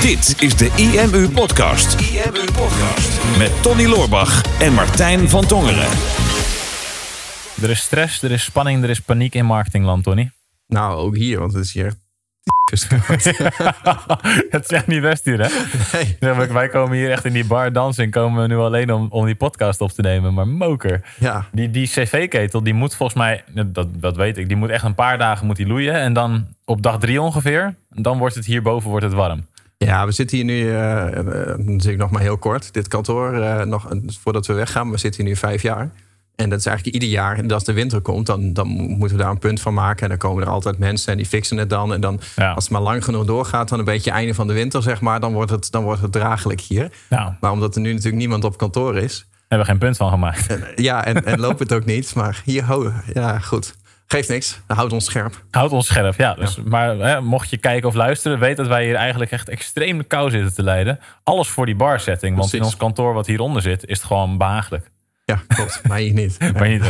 Dit is de IMU Podcast. IMU Podcast. Met Tony Loorbach en Martijn van Tongeren. Er is stress, er is spanning, er is paniek in marketingland, Tony. Nou, ook hier, want het is hier het is echt niet best hier, hè? Nee. wij komen hier echt in die bar dansen en komen we nu alleen om, om die podcast op te nemen. Maar moker. Ja. Die, die cv-ketel, die moet volgens mij, dat, dat weet ik, die moet echt een paar dagen moet die loeien. En dan op dag drie ongeveer, dan wordt het hierboven wordt het warm. Ja, we zitten hier nu, uh, natuurlijk nog maar heel kort, dit kantoor, uh, nog, voordat we weggaan. We zitten hier nu vijf jaar. En dat is eigenlijk ieder jaar. En als de winter komt, dan, dan moeten we daar een punt van maken. En dan komen er altijd mensen en die fixen het dan. En dan, als het maar lang genoeg doorgaat, dan een beetje einde van de winter, zeg maar, dan wordt het, dan wordt het draaglijk hier. Maar omdat er nu natuurlijk niemand op kantoor is. Hebben we geen punt van gemaakt. Ja, en, en loopt het ook niet. Maar hier, ja, goed. Geeft niks. Houd ons scherp. Houd ons scherp, ja. Dus, Maar hè, mocht je kijken of luisteren, weet dat wij hier eigenlijk echt extreem kou zitten te leiden. Alles voor die bar setting. Want in ons kantoor wat hieronder zit, is het gewoon behagelijk. Ja, klopt. Maar hier niet. niet.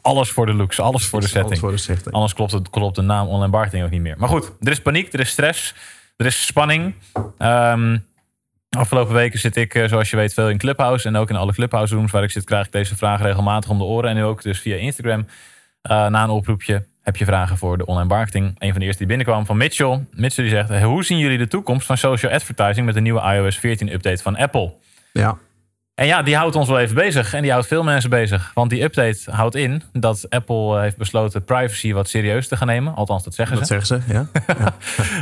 Alles voor de looks, alles voor de setting. Alles voor de setting. Anders klopt, het, klopt de naam online marketing ook niet meer. Maar goed, er is paniek, er is stress, er is spanning. Um, afgelopen weken zit ik, eh, zoals je weet, veel in Clubhouse. En ook in alle Clubhouse rooms waar ik zit, krijg ik deze vraag regelmatig om de oren. En nu ook dus via Instagram. Uh, na een oproepje heb je vragen voor de online marketing. Een van de eerste die binnenkwam van Mitchell. Mitchell die zegt, hoe zien jullie de toekomst van social advertising met de nieuwe iOS 14 update van Apple? Ja. En ja, die houdt ons wel even bezig. En die houdt veel mensen bezig. Want die update houdt in dat Apple eh, heeft besloten privacy wat serieus te gaan nemen. Althans, dat zeggen ze. Dat zeggen ze, ja.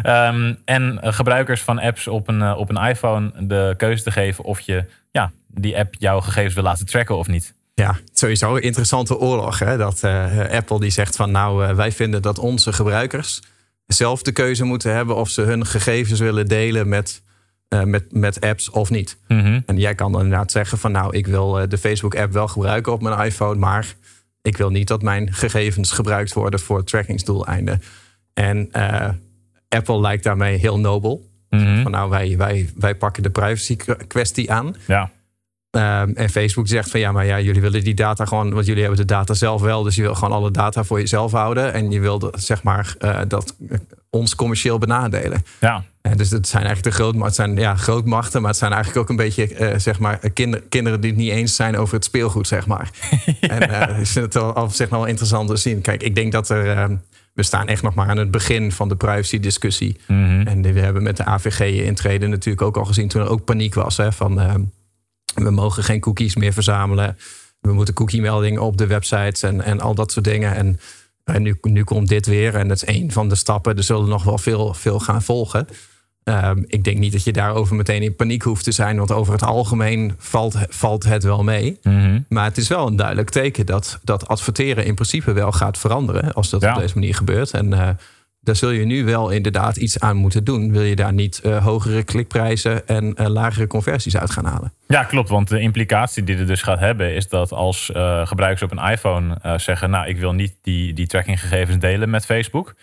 ja. um, en eh, gebruikers van apps op een, op een iPhone de keuze te geven of je ja, die app jouw gegevens wil laten tracken of niet. Ja, sowieso een interessante oorlog. Hè? Dat uh, Apple die zegt van nou, uh, wij vinden dat onze gebruikers zelf de keuze moeten hebben of ze hun gegevens willen delen met uh, met, met apps of niet. Mm -hmm. En jij kan inderdaad zeggen van nou, ik wil uh, de Facebook-app wel gebruiken op mijn iPhone, maar ik wil niet dat mijn gegevens gebruikt worden voor trackingsdoeleinden. En uh, Apple lijkt daarmee heel nobel. Mm -hmm. Van nou, wij, wij, wij pakken de privacy kwestie aan. Ja. Um, en Facebook zegt van ja, maar ja, jullie willen die data gewoon, want jullie hebben de data zelf wel, dus je wil gewoon alle data voor jezelf houden. En je wil zeg maar uh, dat ons commercieel benadelen. Ja. En dus het zijn eigenlijk de groot, het zijn ja, grootmachten, maar het zijn eigenlijk ook een beetje uh, zeg maar kinder, kinderen die het niet eens zijn over het speelgoed, zeg maar. ja. En uh, is het al op zich wel interessant te zien. Kijk, ik denk dat er. Uh, we staan echt nog maar aan het begin van de privacy-discussie. Mm -hmm. En we hebben met de AVG-intreden natuurlijk ook al gezien toen er ook paniek was. Hè, van uh, we mogen geen cookies meer verzamelen. We moeten cookie-meldingen op de websites en, en al dat soort dingen. En, en nu, nu komt dit weer en dat is één van de stappen. Er zullen nog wel veel, veel gaan volgen. Um, ik denk niet dat je daarover meteen in paniek hoeft te zijn, want over het algemeen valt, valt het wel mee. Mm -hmm. Maar het is wel een duidelijk teken dat, dat adverteren in principe wel gaat veranderen als dat Ja. op deze manier gebeurt. En uh, daar zul je nu wel inderdaad iets aan moeten doen. Wil je daar niet uh, hogere klikprijzen en uh, lagere conversies uit gaan halen? Ja, klopt. Want de implicatie die het dus gaat hebben, is dat als uh, gebruikers op een iPhone zeggen: Nou, ik wil niet die, die trackinggegevens delen met Facebook.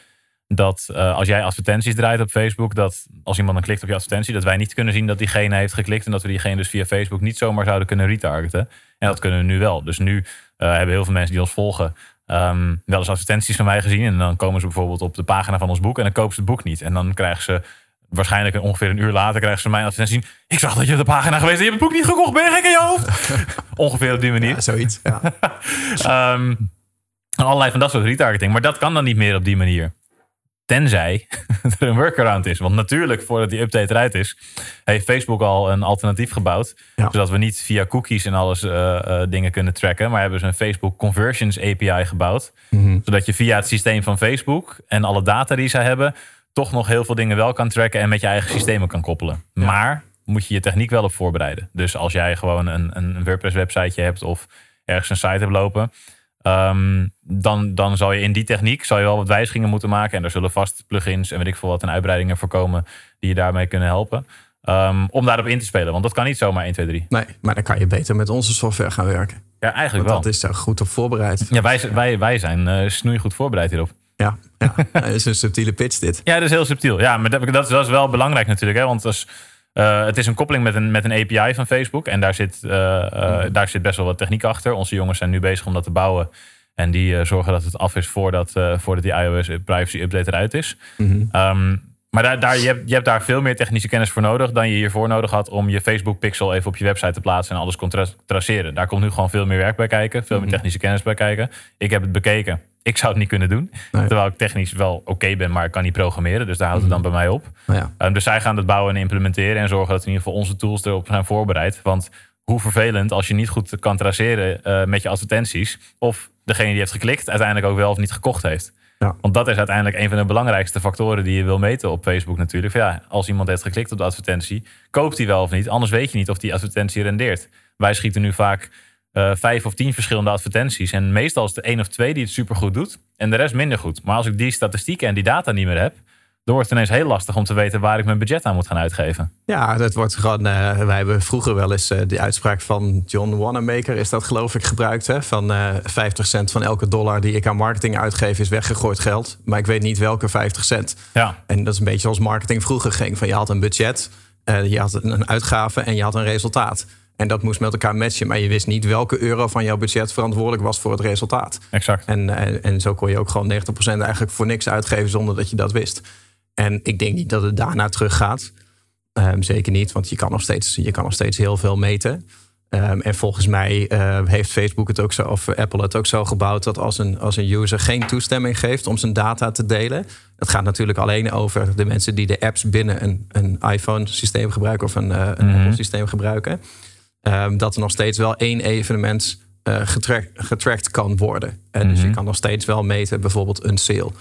Dat als jij advertenties draait op Facebook, dat als iemand dan klikt op je advertentie, dat wij niet kunnen zien dat diegene heeft geklikt. En dat we diegene dus via Facebook niet zomaar zouden kunnen retargeten. En dat kunnen we nu wel. Dus nu hebben heel veel mensen die ons volgen. Um, wel eens advertenties van mij gezien. En dan komen ze bijvoorbeeld op de pagina van ons boek. En dan kopen ze het boek niet. En dan krijgen ze waarschijnlijk ongeveer een uur later krijgen ze mijn advertentie. Ik zag dat je op de pagina geweest en je hebt het boek niet gekocht. Ben je gek in je hoofd? ongeveer op die manier. Ja, zoiets. Ja. um, allerlei van dat soort retargeting. Maar dat kan dan niet meer op die manier. Tenzij er een workaround is. Want natuurlijk, voordat die update eruit is, heeft Facebook al een alternatief gebouwd. Ja. Zodat we niet via cookies en alles uh, uh, dingen kunnen tracken. Maar hebben ze een Facebook Conversions API gebouwd. Mm -hmm. Zodat je via het systeem van Facebook en alle data die ze hebben, toch nog heel veel dingen wel kan tracken en met je eigen systemen kan koppelen. Ja. Maar moet je je techniek wel op voorbereiden. Dus als jij gewoon een, een WordPress websiteje hebt of ergens een site hebt lopen. Um, dan, dan zal je in die techniek zal je wel wat wijzigingen moeten maken. En er zullen vast plugins en weet ik veel wat en uitbreidingen voorkomen die je daarmee kunnen helpen. Um, om daarop in te spelen. Want dat kan niet zomaar 1, 2, 3. Nee, maar dan kan je beter met onze software gaan werken. Ja, eigenlijk Want wel. dat is daar goed op voorbereid. Ja, wij, wij, wij zijn uh, snoeigoed voorbereid hierop. Ja, ja. dat is een subtiele pitch dit. Ja, dat is heel subtiel. Ja, maar dat, dat, dat is wel belangrijk natuurlijk. Hè? Want als, uh, het is een koppeling met een, met een API van Facebook. En daar zit, uh, uh, mm. daar zit best wel wat techniek achter. Onze jongens zijn nu bezig om dat te bouwen. En die zorgen dat het af is voordat, voordat die iOS privacy update eruit is. Mm -hmm. um, Maar daar, daar, je, hebt, je hebt daar veel meer technische kennis voor nodig dan je hiervoor nodig had om je Facebook pixel even op je website te plaatsen en alles kon tra- traceren. Daar komt nu gewoon veel meer werk bij kijken, veel meer technische kennis bij kijken. Ik heb het bekeken. Ik zou het niet kunnen doen. Nee. Terwijl ik technisch wel oké ben, maar ik kan niet programmeren. Dus daar houdt het dan bij mij op. Nou ja. Um, dus zij gaan het bouwen en implementeren en zorgen dat in ieder geval onze tools erop zijn voorbereid. Want hoe vervelend als je niet goed kan traceren eh, met je advertenties. Of degene die heeft geklikt uiteindelijk ook wel of niet gekocht heeft. Ja. Want dat is uiteindelijk een van de belangrijkste factoren die je wil meten op Facebook natuurlijk. Van Ja, als iemand heeft geklikt op de advertentie, koopt hij wel of niet. Anders weet je niet of die advertentie rendeert. Wij schieten nu vaak eh, vijf of tien verschillende advertenties. En meestal is het één of twee die het supergoed doet. En de rest minder goed. Maar als ik die statistieken en die data niet meer heb, dan wordt het ineens heel lastig om te weten waar ik mijn budget aan moet gaan uitgeven. Ja, dat wordt gewoon. eh, wij hebben vroeger wel eens eh, die uitspraak van John Wanamaker, is dat geloof ik gebruikt. Hè? Van eh 50 cent van elke dollar die ik aan marketing uitgeef, is weggegooid geld. Maar ik weet niet welke 50 cent. Ja, En dat is een beetje zoals marketing vroeger ging. Van je had een budget, je had een uitgave en je had een resultaat. En dat moest met elkaar matchen. Maar je wist niet welke euro van jouw budget verantwoordelijk was voor het resultaat. exact. En, eh, en zo kon je ook gewoon 90% eigenlijk voor niks uitgeven zonder dat je dat wist. En ik denk niet dat het daarna teruggaat. Ehm, zeker niet, want je kan nog steeds, je kan nog steeds heel veel meten. Ehm, en volgens mij eh, heeft Facebook het ook zo, of Apple het ook zo gebouwd dat als een, als een user geen toestemming geeft om zijn data te delen. Het gaat natuurlijk alleen over de mensen die de apps binnen een, een iPhone-systeem gebruiken of een, eh, een Mhm. Apple-systeem gebruiken. Ehm, dat er nog steeds wel één evenement eh getrack- getracked kan worden. En Dus je Mhm. kan nog steeds wel meten, bijvoorbeeld een sale.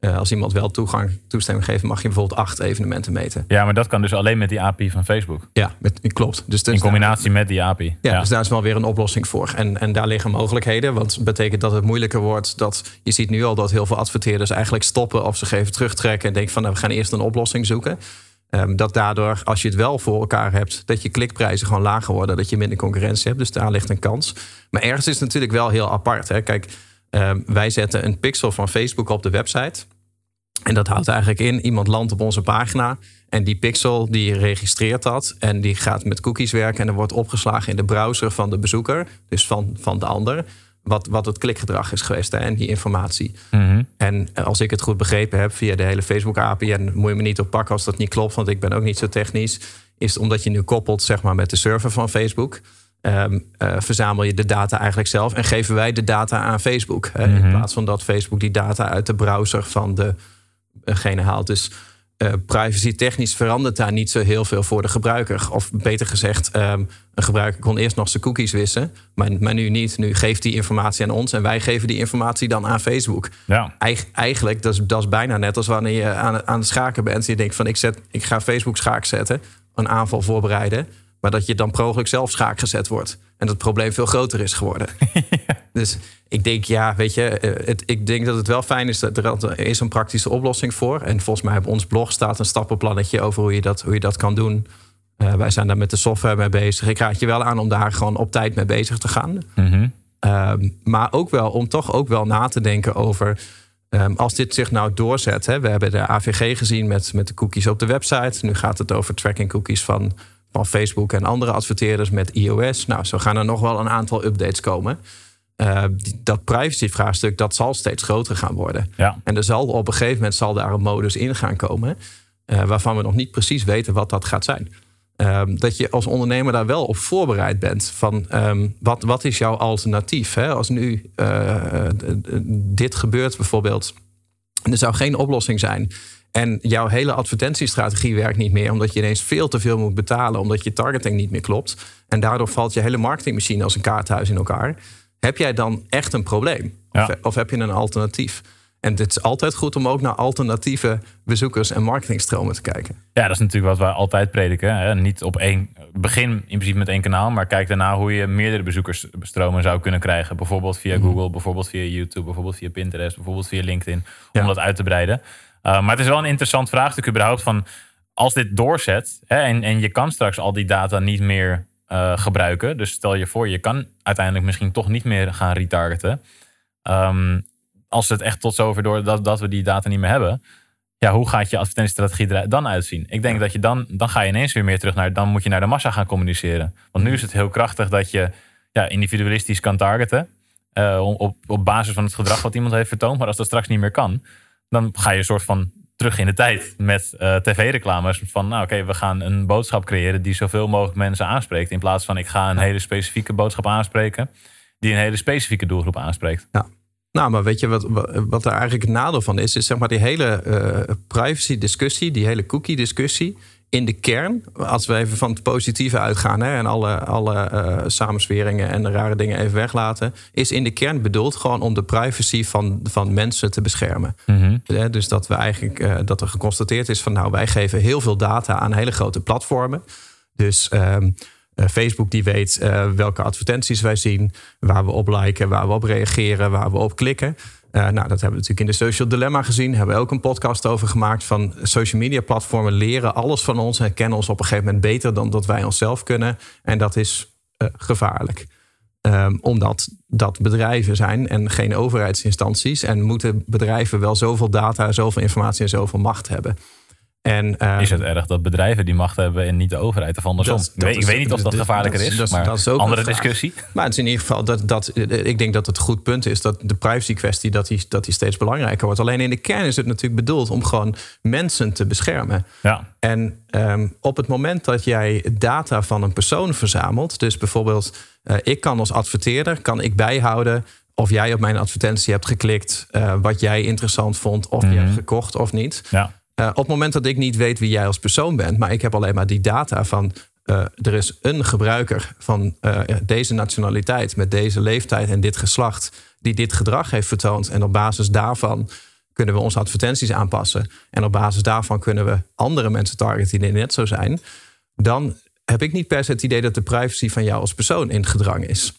Eh, als iemand wel toegang, toestemming geeft, mag je bijvoorbeeld acht evenementen meten. Ja, maar dat kan dus alleen met die API van Facebook. Ja, met, klopt. Dus, dus In combinatie met die API. ja, dus daar is wel weer een oplossing voor. En, en daar liggen mogelijkheden. Want het betekent dat het moeilijker wordt. Dat, je ziet nu al dat heel veel adverteerders eigenlijk stoppen of zich even terugtrekken. En denken van nou, we gaan eerst een oplossing zoeken. Ehm, dat daardoor, als je het wel voor elkaar hebt, dat je klikprijzen gewoon lager worden. Dat je minder concurrentie hebt. Dus daar ligt een kans. Maar ergens is het natuurlijk wel heel apart. Hè? Kijk, ehm, wij zetten een pixel van Facebook op de website. En dat houdt eigenlijk in, iemand landt op onze pagina. En die pixel die registreert dat. En die gaat met cookies werken. En er wordt opgeslagen in de browser van de bezoeker. Dus van, van de ander. Wat, wat het klikgedrag is geweest. Hè, en die informatie. Mhm. En als ik het goed begrepen heb via de hele Facebook API. En moet je me niet op pakken als dat niet klopt. Want ik ben ook niet zo technisch. Is omdat je nu koppelt zeg maar, met de server van Facebook. ehm, eh, verzamel je de data eigenlijk zelf. En geven wij de data aan Facebook. Hè, Mhm. In plaats van dat Facebook die data uit de browser van de degene haalt. Dus eh, privacy technisch verandert daar niet zo heel veel voor de gebruiker. Of beter gezegd, ehm, een gebruiker kon eerst nog zijn cookies wissen. Maar, maar nu niet. Nu geeft die informatie aan ons. En wij geven die informatie dan aan Facebook. Ja. Eig- eigenlijk, dat is, dat is bijna net als wanneer je aan, aan het schaken bent. En je denkt van ik, zet, ik ga Facebook schaak zetten. Een aanval voorbereiden. Maar dat je dan per zelf schaak gezet wordt. En dat het probleem veel groter is geworden. Dus ik denk, ja, weet je, eh, het, ik denk dat het wel fijn is dat er is een praktische oplossing voor. En volgens mij op ons blog staat een stappenplannetje over hoe je dat, hoe je dat kan doen. Eh, wij zijn daar met de software mee bezig. Ik raad je wel aan om daar gewoon op tijd mee bezig te gaan. Mhm. Ehm, maar ook wel om toch ook wel na te denken over. ehm, als dit zich nou doorzet. Hè, we hebben de AVG gezien met, met de cookies op de website. Nu gaat het over tracking cookies van, van Facebook en andere adverteerders met iOS. Nou, zo gaan er nog wel een aantal updates komen. Eh, die- dat privacy-vraagstuk dat zal steeds groter gaan worden. Ja. En er zal op een gegeven moment zal daar een modus in gaan komen. eh, waarvan we nog niet precies weten wat dat gaat zijn. Ehm, dat je als ondernemer daar wel op voorbereid bent. Van ehm, wat, wat is jouw alternatief? Hè? Als nu eh, dit gebeurt bijvoorbeeld. En er zou geen oplossing zijn. En jouw hele advertentiestrategie werkt niet meer. Omdat je ineens veel te veel moet betalen. Omdat je targeting niet meer klopt. En daardoor valt je hele marketingmachine als een kaarthuis in elkaar. Heb jij dan echt een probleem? Of, Ja. of heb je een alternatief? En het is altijd goed om ook naar alternatieve bezoekers en marketingstromen te kijken. Ja, dat is natuurlijk wat wij altijd prediken. Hè? Niet op één, begin in principe met één kanaal, maar kijk daarna hoe je meerdere bezoekersstromen zou kunnen krijgen. Bijvoorbeeld via Mhm. Google, bijvoorbeeld via YouTube, bijvoorbeeld via Pinterest, bijvoorbeeld via LinkedIn, om Ja. dat uit te breiden. Uh, maar het is wel een interessant vraagstuk überhaupt van, als dit doorzet hè, en, en je kan straks al die data niet meer uh, gebruiken. Dus stel je voor, je kan uiteindelijk misschien toch niet meer gaan retargeten. Um, als het echt tot zover door dat, dat we die data niet meer hebben, ja, hoe gaat je advertentiestrategie er dan uitzien? Ik denk dat je dan, dan ga je ineens weer meer terug naar, dan moet je naar de massa gaan communiceren. Want nu is het heel krachtig dat je ja, individualistisch kan targeten. Uh, op, op basis van het gedrag wat iemand heeft vertoond. Maar als dat straks niet meer kan, dan ga je een soort van terug in de tijd met uh, tv-reclames. Van nou oké, we gaan een boodschap creëren die zoveel mogelijk mensen aanspreekt. In plaats van ik ga een hele specifieke boodschap aanspreken. Die een hele specifieke doelgroep aanspreekt. Ja. Nou, maar weet je wat, wat er eigenlijk het nadeel van is? Is zeg maar die hele uh, privacy-discussie, die hele cookie-discussie in de kern, als we even van het positieve uitgaan hè, en alle, alle uh, samensweringen en de rare dingen even weglaten, is in de kern bedoeld gewoon om de privacy van, van mensen te beschermen. Mm Dus dat we eigenlijk uh, dat er geconstateerd is van nou, wij geven heel veel data aan hele grote platformen. Dus uh, Facebook die weet welke advertenties wij zien, waar we op liken, waar we op reageren, waar we op klikken. Uh, nou, dat hebben we natuurlijk in de Social Dilemma gezien. hebben we ook een podcast over gemaakt. Van social media platformen leren alles van ons en kennen ons op een gegeven moment beter dan dat wij onszelf kunnen. En dat is gevaarlijk. Um, omdat dat bedrijven zijn en geen overheidsinstanties. En moeten bedrijven wel zoveel data, zoveel informatie en zoveel macht hebben. En, uh, is het erg dat bedrijven die macht hebben en niet de overheid of andersom? Dat, dat ik, weet, niet of dat gevaarlijker is, dat, maar dat is ook andere discussie. Maar het is in ieder geval dat, dat ik denk dat het goed punt is dat de privacy kwestie dat die, dat die steeds belangrijker wordt. Alleen in de kern is het natuurlijk bedoeld om gewoon mensen te beschermen. Ja. En um, op het moment dat jij data van een persoon verzamelt, dus bijvoorbeeld uh, ik kan als adverteerder kan ik bijhouden of jij op mijn advertentie hebt geklikt, uh, wat jij interessant vond, of mm -hmm. je hebt gekocht of niet. Ja. Op het moment dat ik niet weet wie jij als persoon bent, maar ik heb alleen maar die data van uh, er is een gebruiker van uh, deze nationaliteit met deze leeftijd en dit geslacht die dit gedrag heeft vertoond. En op basis daarvan kunnen we onze advertenties aanpassen. En op basis daarvan kunnen we andere mensen targeten die net zo zijn. Dan heb ik niet per se het idee dat de privacy van jou als persoon in gedrang is.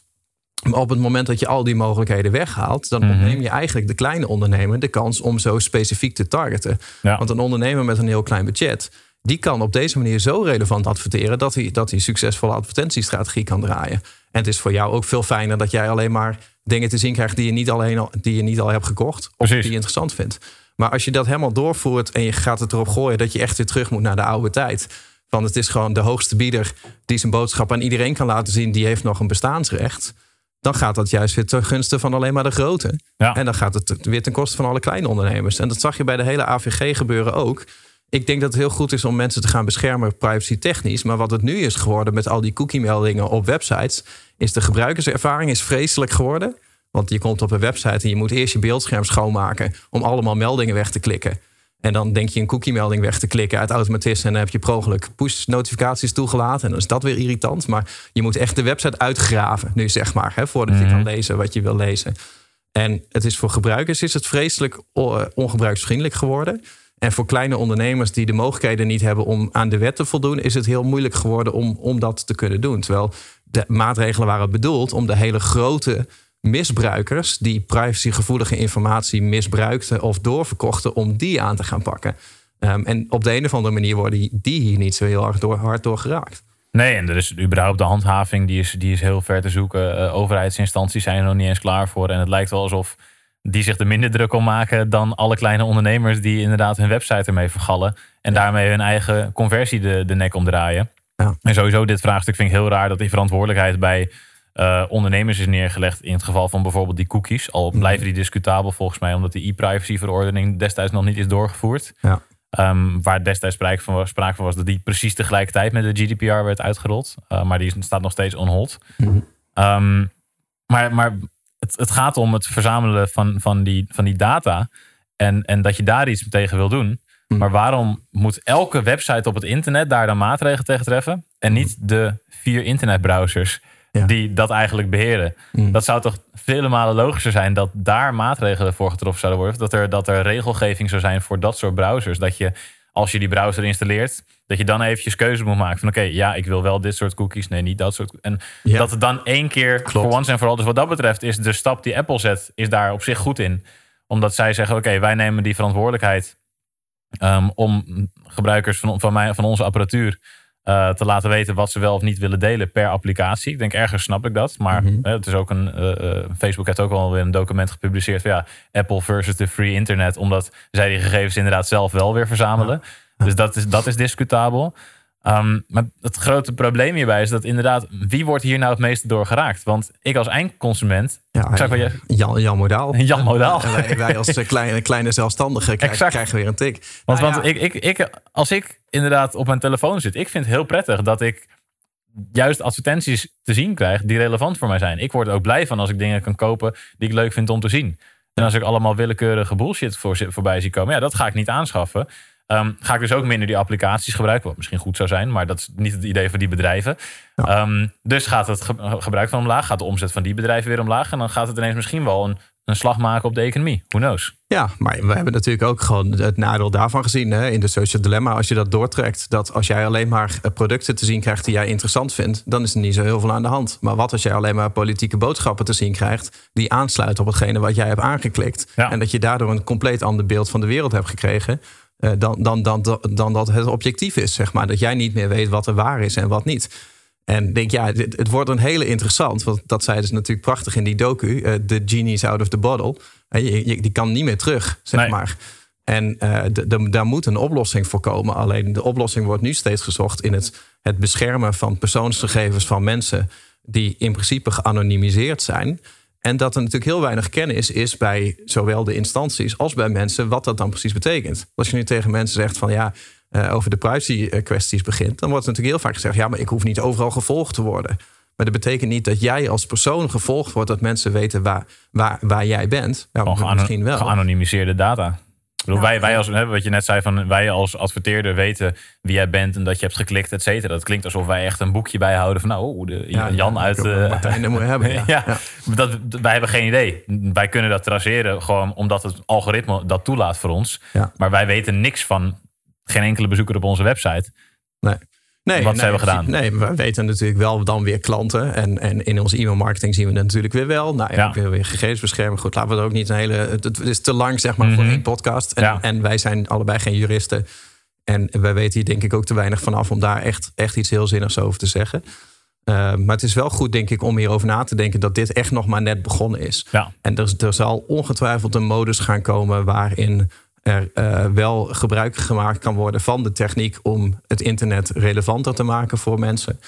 Maar op het moment dat je al die mogelijkheden weghaalt, dan mm ontneem je eigenlijk de kleine ondernemer de kans om zo specifiek te targeten. Want een ondernemer met een heel klein budget, die kan op deze manier zo relevant adverteren dat hij, dat hij succesvolle advertentiestrategie kan draaien. En het is voor jou ook veel fijner dat jij alleen maar dingen te zien krijgt die je niet, alleen al, die je niet al hebt gekocht of die je interessant vindt. Maar als je dat helemaal doorvoert en je gaat het erop gooien dat je echt weer terug moet naar de oude tijd. Van het is gewoon de hoogste bieder die zijn boodschap aan iedereen kan laten zien, die heeft nog een bestaansrecht dan gaat dat juist weer ten gunste van alleen maar de grote. En dan gaat het weer ten koste van alle kleine ondernemers. En dat zag je bij de hele AVG gebeuren ook. Ik denk dat het heel goed is om mensen te gaan beschermen privacy technisch. Maar wat het nu is geworden met al die cookie meldingen op websites, is de gebruikerservaring is vreselijk geworden. Want je komt op een website en je moet eerst je beeldscherm schoonmaken om allemaal meldingen weg te klikken. En dan denk je een cookie-melding weg te klikken uit automatisme. En dan heb je per push-notificaties toegelaten. En dan is dat weer irritant. Maar je moet echt de website uitgraven, nu zeg maar. Hè, voordat je kan mhm. lezen wat je wil lezen. En het is voor gebruikers is het vreselijk ongebruiksvriendelijk geworden. En voor kleine ondernemers die de mogelijkheden niet hebben om aan de wet te voldoen, is het heel moeilijk geworden om, om dat te kunnen doen. Terwijl de maatregelen waren bedoeld om de hele grote misbruikers die privacygevoelige informatie misbruikten of doorverkochten, om die aan te gaan pakken. Um, en op de een of andere manier worden die hier niet zo heel erg door, hard door geraakt. Nee, en er is überhaupt de handhaving, die is, die is heel ver te zoeken. Uh, overheidsinstanties zijn er nog niet eens klaar voor. En het lijkt wel alsof die zich er minder druk om maken dan alle kleine ondernemers die inderdaad hun website ermee vergallen. En daarmee hun eigen conversie de, de nek omdraaien. Ja. En sowieso dit vraagstuk vind ik heel raar dat die verantwoordelijkheid bij uh, ondernemers is neergelegd in het geval van bijvoorbeeld die cookies. Al mhm. blijven die discutabel volgens mij, omdat de e-privacy-verordening destijds nog niet is doorgevoerd. Ja. Um, waar destijds sprake van, was, sprake van was dat die precies tegelijkertijd met de GDPR werd uitgerold. Uh, maar die staat nog steeds on hold. Mm um, maar maar het, het, gaat om het verzamelen van, van, die, van die data. En, en dat je daar iets tegen wil doen. Mhm. Maar waarom moet elke website op het internet daar dan maatregelen tegen treffen? En niet de vier internetbrowsers die dat eigenlijk beheren. Mm. Dat zou toch vele malen logischer zijn dat daar maatregelen voor getroffen zouden worden. Dat er, dat er regelgeving zou zijn voor dat soort browsers. Dat je, als je die browser installeert, dat je dan eventjes keuze moet maken van oké, ja, ik wil wel dit soort cookies, nee, niet dat soort. En dat het dan één keer voor once en vooral. Dus wat dat betreft is de stap die Apple zet, is daar op zich goed in. Omdat zij zeggen, oké, wij nemen die verantwoordelijkheid um, om gebruikers van, van, mij, van onze apparatuur uh, te laten weten wat ze wel of niet willen delen per applicatie. Ik denk ergens snap ik dat. Maar mm het is ook een. Uh, Facebook heeft ook al weer een document gepubliceerd van ja, Apple versus de free internet. Omdat zij die gegevens inderdaad zelf wel weer verzamelen. Dus dat is, dat is discutabel. Ehm, maar het grote probleem hierbij is dat inderdaad, wie wordt hier nou het meeste door geraakt? Want ik als eindconsument. Ja, je, Jan, Jan Modaal. Jan Modaal. Wij, wij als eh, kleine, kleine zelfstandigen krijgen, krijgen weer een tik. Want, Nou want ja, ik, ik, ik, als ik inderdaad op mijn telefoon zit, ik vind het heel prettig dat ik juist advertenties te zien krijg die relevant voor mij zijn. Ik word er ook blij van als ik dingen kan kopen die ik leuk vind om te zien. En als ik allemaal willekeurige bullshit voor, voorbij zie komen, ja, dat ga ik niet aanschaffen. Ehm, ga ik dus ook minder die applicaties gebruiken, wat misschien goed zou zijn, maar dat is niet het idee van die bedrijven. Ehm, dus gaat het ge- gebruik van omlaag, gaat de omzet van die bedrijven weer omlaag en dan gaat het ineens misschien wel een, een slag maken op de economie. Who knows? Ja, maar we hebben natuurlijk ook gewoon het nadeel daarvan gezien hè, in de social dilemma. Als je dat doortrekt, dat als jij alleen maar eh, producten te zien krijgt die jij interessant vindt, dan is er niet zo heel veel aan de hand. Maar wat als jij alleen maar politieke boodschappen te zien krijgt die aansluiten op hetgene wat jij hebt aangeklikt. Ja. En dat je daardoor een compleet ander beeld van de wereld hebt gekregen. Eh, dan, dan, dan, dan dat het objectief is, zeg maar. Dat jij niet meer weet wat er waar is en wat niet. En ik denk, ja, het wordt een hele interessant. Want dat zeiden ze natuurlijk prachtig in die docu. eh, The genie's out of the bottle. Eh, je, je- die kan niet meer terug, zeg Nee. maar. En de- de- daar moet een oplossing voor komen. Alleen de oplossing wordt nu steeds gezocht in het, het beschermen van persoonsgegevens van mensen die in principe geanonimiseerd zijn. En dat er natuurlijk heel weinig kennis is bij zowel de instanties als bij mensen wat dat dan precies betekent. Als je nu tegen mensen zegt van ja, eh, over de privacy kwesties begint, dan wordt natuurlijk heel vaak gezegd: ja, maar ik hoef niet overal gevolgd te worden. Maar dat betekent niet dat jij als persoon gevolgd wordt, dat mensen weten waar, waar, waar jij bent. Misschien wel. geanonimiseerde data. Wij, wij als, hè, wat je net zei, van wij als adverteerder weten wie jij bent en dat je hebt geklikt, et cetera. Dat klinkt alsof wij echt een boekje bijhouden van, nou, oh, de, Ja, Jan ja, uit. ik- eh, Martijn, dat moet je hebben. Ja. ja, Ja. Dat, wij hebben geen idee. Wij kunnen dat traceren gewoon omdat het algoritme dat toelaat voor ons. Ja. Maar wij weten niks van geen enkele bezoeker op onze website. Nee. Nee, Wat nee, ze hebben gedaan. Nee, we weten natuurlijk wel dan weer klanten. En, en in onze e-mailmarketing zien we dat natuurlijk weer wel. Nou ja, weer, weer gegevensbescherming. Goed, laten we er ook niet een hele... Het, het is te lang zeg maar voor Mhm. één podcast. En, Ja. en wij zijn allebei geen juristen. En wij weten hier denk ik ook te weinig vanaf... om daar echt, echt iets heel zinnigs over te zeggen. Uh, maar het is wel goed denk ik om hierover na te denken... dat dit echt nog maar net begonnen is. Ja. En er, er zal ongetwijfeld een modus gaan komen waarin er uh, wel gebruik gemaakt kan worden van de techniek om het internet relevanter te maken voor mensen.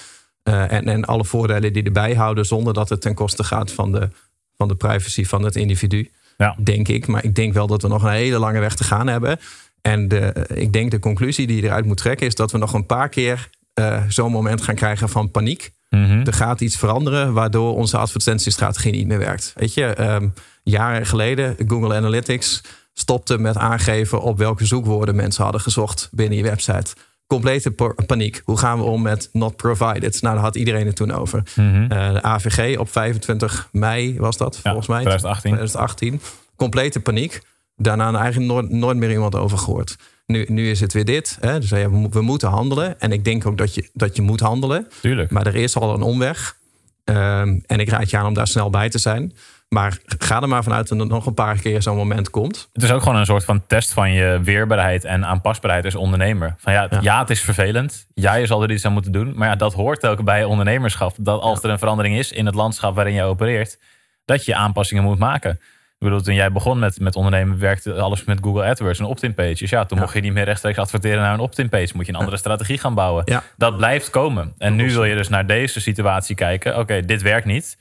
Uh, en, en alle voordelen die erbij houden, zonder dat het ten koste gaat van de, van de privacy van het individu. Ja. Denk ik. Maar ik denk wel dat we nog een hele lange weg te gaan hebben. En de, ik denk de conclusie die je eruit moet trekken, is dat we nog een paar keer uh, zo'n moment gaan krijgen van paniek. Mm-hmm. Er gaat iets veranderen waardoor onze advertentiestrategie niet meer werkt. Weet je, um, jaren geleden, Google Analytics stopte met aangeven op welke zoekwoorden mensen hadden gezocht binnen je website. Complete paniek. Hoe gaan we om met not provided? Nou, daar had iedereen het toen over. Mm-hmm. Uh, de AVG op 25 mei was dat, ja, volgens mij. 2018. 2018. Complete paniek. Daarna eigenlijk nooit, nooit meer iemand over gehoord. Nu, nu is het weer dit. Hè? Dus ja, we, we, moeten handelen. En ik denk ook dat je, dat je moet handelen. Tuurlijk. Maar er is al een omweg. Um, en ik raad je aan om daar snel bij te zijn. Maar ga er maar vanuit dat er nog een paar keer zo'n moment komt. Het is ook gewoon een soort van test van je weerbaarheid en aanpasbaarheid als ondernemer. Van ja, ja. ja het is vervelend. Ja, je zal er iets aan moeten doen. Maar ja, dat hoort ook bij ondernemerschap. Dat als er een verandering is in het landschap waarin je opereert, dat je aanpassingen moet maken. Ik bedoel, toen jij begon met, met ondernemen, werkte alles met Google AdWords en opt-in pages. Ja, toen ja. mocht je niet meer rechtstreeks adverteren naar een opt-in page. Moet je een andere ja. strategie gaan bouwen. Ja. Dat blijft komen. En nu wil je dus naar deze situatie kijken. Oké, okay, dit werkt niet.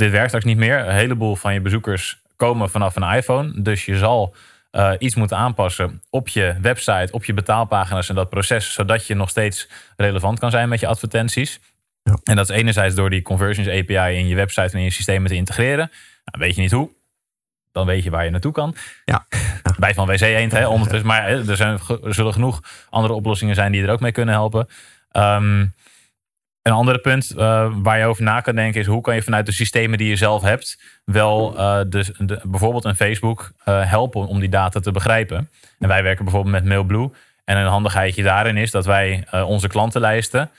Dit werkt straks niet meer. Een heleboel van je bezoekers komen vanaf een iPhone. Dus je zal uh, iets moeten aanpassen op je website, op je betaalpagina's en dat proces. Zodat je nog steeds relevant kan zijn met je advertenties. Ja. En dat is enerzijds door die Conversions API in je website en in je systemen te integreren. Nou, weet je niet hoe, dan weet je waar je naartoe kan. Ja. ja. Bij van WC Eend, hè, ondertussen. Maar hè, er, zijn, er zullen genoeg andere oplossingen zijn die er ook mee kunnen helpen. Um, een andere punt uh, waar je over na kan denken is hoe kan je vanuit de systemen die je zelf hebt wel uh, de, de, bijvoorbeeld een Facebook uh, helpen om die data te begrijpen. En wij werken bijvoorbeeld met Mailblue. En een handigheidje daarin is dat wij onze klantenlijsten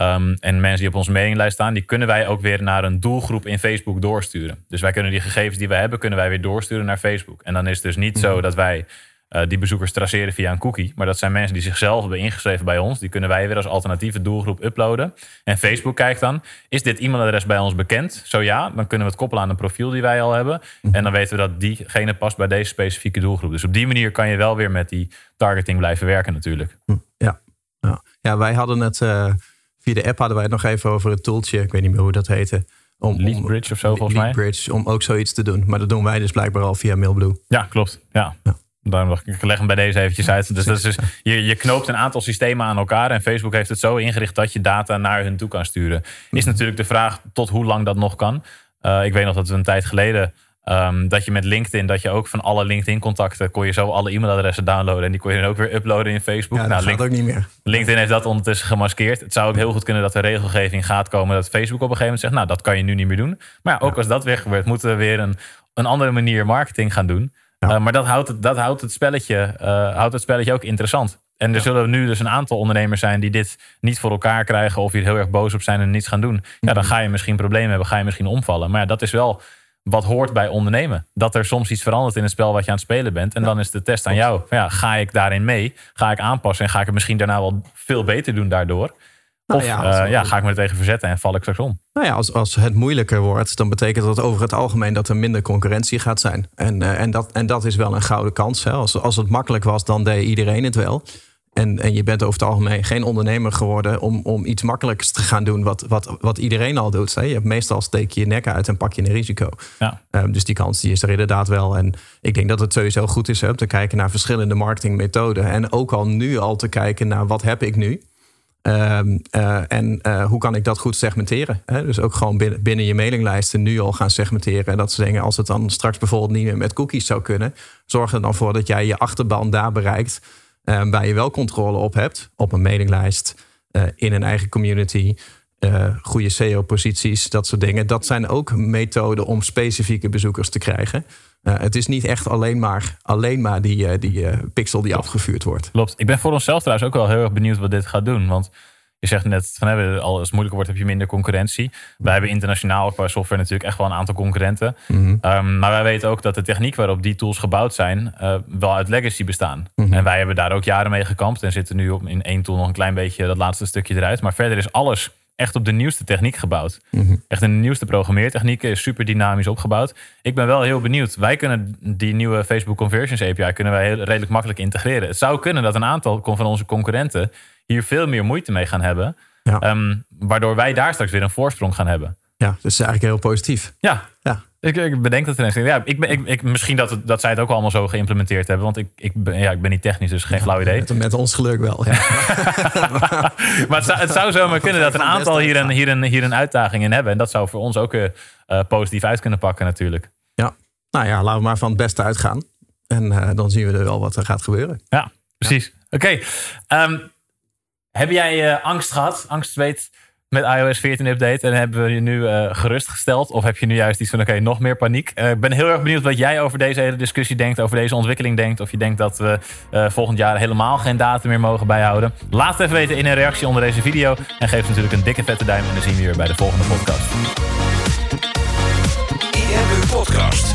um, en mensen die op onze mailinglijst staan, die kunnen wij ook weer naar een doelgroep in Facebook doorsturen. Dus wij kunnen die gegevens die wij hebben, kunnen wij weer doorsturen naar Facebook. En dan is het dus niet zo dat wij uh, die bezoekers traceren via een cookie. Maar dat zijn mensen die zichzelf hebben ingeschreven bij ons. Die kunnen wij weer als alternatieve doelgroep uploaden. En Facebook kijkt dan, is dit e-mailadres bij ons bekend? Zo ja, dan kunnen we het koppelen aan een profiel die wij al hebben. En dan weten we dat diegene past bij deze specifieke doelgroep. Dus op die manier kan je wel weer met die targeting blijven werken natuurlijk. Ja, Ja, ja wij hadden het uh, via de app hadden wij het nog even over het tooltje. Ik weet niet meer hoe dat heette. Om, Leadbridge of zo volgens mij. Leadbridge, om ook zoiets te doen. Maar dat doen wij dus blijkbaar al via Mailblue. Ja, klopt. Ja. ja. Daarom ik leg hem bij deze eventjes uit. Dus, dat is, dus, je, je knoopt een aantal systemen aan elkaar. En Facebook heeft het zo ingericht dat je data naar hun toe kan sturen. Is natuurlijk de vraag tot hoe lang dat nog kan. Uh, ik weet nog dat we een tijd geleden Um, dat je met LinkedIn, dat je ook van alle LinkedIn-contacten kon je zo alle e-mailadressen downloaden en die kon je dan ook weer uploaden in Facebook. Ja, dat nou, gaat ook niet meer. LinkedIn heeft dat ondertussen gemaskeerd. Het zou ook heel goed kunnen dat er regelgeving gaat komen dat Facebook op een gegeven moment zegt, nou dat kan je nu niet meer doen. Maar ja, ook als dat weer gebeurt, moeten we weer een, een andere manier marketing gaan doen. Uh, maar dat houdt het, dat houdt het, spelletje, uh, houdt het spelletje ook interessant. En er zullen nu dus een aantal ondernemers zijn die dit niet voor elkaar krijgen of hier heel erg boos op zijn en niets gaan doen. Ja, dan mhm. ga je misschien problemen hebben, ga je misschien omvallen. Maar ja, dat is wel wat hoort bij ondernemen. Dat er soms iets verandert in het spel wat je aan het spelen bent. En dan is de test aan jou. Ja, ga ik daarin mee? Ga ik aanpassen en ga ik het misschien daarna wel veel beter doen daardoor? Nou of ja, uh, ja, ga ik me er tegen verzetten en val ik straks om? Nou ja, als, als het moeilijker wordt, dan betekent dat over het algemeen dat er minder concurrentie gaat zijn. En, uh, en, dat, en dat is wel een gouden kans. Hè. Als, als het makkelijk was, dan deed iedereen het wel. En, en je bent over het algemeen geen ondernemer geworden om, om iets makkelijks te gaan doen wat, wat, wat iedereen al doet. Je hebt meestal steek je je nek uit en pak je een risico. Ja. Um, dus die kans die is er inderdaad wel. En ik denk dat het sowieso goed is hè, om te kijken naar verschillende marketingmethoden. En ook al nu al te kijken naar wat heb ik nu. Um, uh, en uh, hoe kan ik dat goed segmenteren? Hè? Dus ook gewoon binnen, binnen je mailinglijsten nu al gaan segmenteren. En dat ze denken, als het dan straks bijvoorbeeld niet meer met cookies zou kunnen, zorg er dan voor dat jij je achterban daar bereikt. Uh, waar je wel controle op hebt, op een mailinglijst, in een eigen community, uh, goede SEO-posities, dat soort dingen. Dat zijn ook methoden om specifieke bezoekers te krijgen. het is niet echt alleen maar, alleen maar die, die pixel die afgevuurd wordt. Klopt. Ik ben voor onszelf trouwens ook wel heel erg benieuwd wat dit gaat doen. Want je zegt net van hebben, als het moeilijker wordt, heb je minder concurrentie. Wij hebben internationaal qua software natuurlijk echt wel een aantal concurrenten. Mhm. Ehm, maar wij weten ook dat de techniek waarop die tools gebouwd zijn, uh, wel uit legacy bestaan. Mhm. En wij hebben daar ook jaren mee gekampt en zitten nu op, in één tool nog een klein beetje dat laatste stukje eruit. Maar verder is alles echt op de nieuwste techniek gebouwd. Mhm. Echt in de nieuwste programmeertechnieken, is super dynamisch opgebouwd. Ik ben wel heel benieuwd. Wij kunnen die nieuwe Facebook Conversions API kunnen wij heel, redelijk makkelijk integreren. Het zou kunnen dat een aantal van onze concurrenten hier veel meer moeite mee gaan hebben. Ehm, waardoor wij daar straks weer een voorsprong gaan hebben. Ja, dus is eigenlijk heel positief. Ja, ja. Ik, ik bedenk dat ineens. Ja, ik, ik, ik, misschien dat, het, dat zij het ook allemaal zo geïmplementeerd hebben. Want ik, ik, ben, ja, ik ben niet technisch, dus geen flauw idee. Met, met, ons geluk wel, ja. maar het zou, het zou zomaar kunnen dat een aantal hier een, hier, een, hier een uitdaging in hebben. En dat zou voor ons ook uh, positief uit kunnen pakken natuurlijk. Ja, nou ja, laten we maar van het beste uitgaan. En uh, dan zien we er wel wat er gaat gebeuren. Ja, precies. Oké. Okay. Um, ehm, heb jij uh, angst gehad, angst weet met iOS 14 update en hebben we je nu uh, gerustgesteld? Of heb je nu juist iets van oké, nog meer paniek? Uh, ik ben heel erg benieuwd wat jij over deze hele discussie denkt, over deze ontwikkeling denkt. Of je denkt dat we volgend jaar helemaal geen data meer mogen bijhouden. Laat het even weten in een reactie onder deze video. En geef natuurlijk een dikke vette duim en dan zien we je weer bij de volgende podcast. Podcast.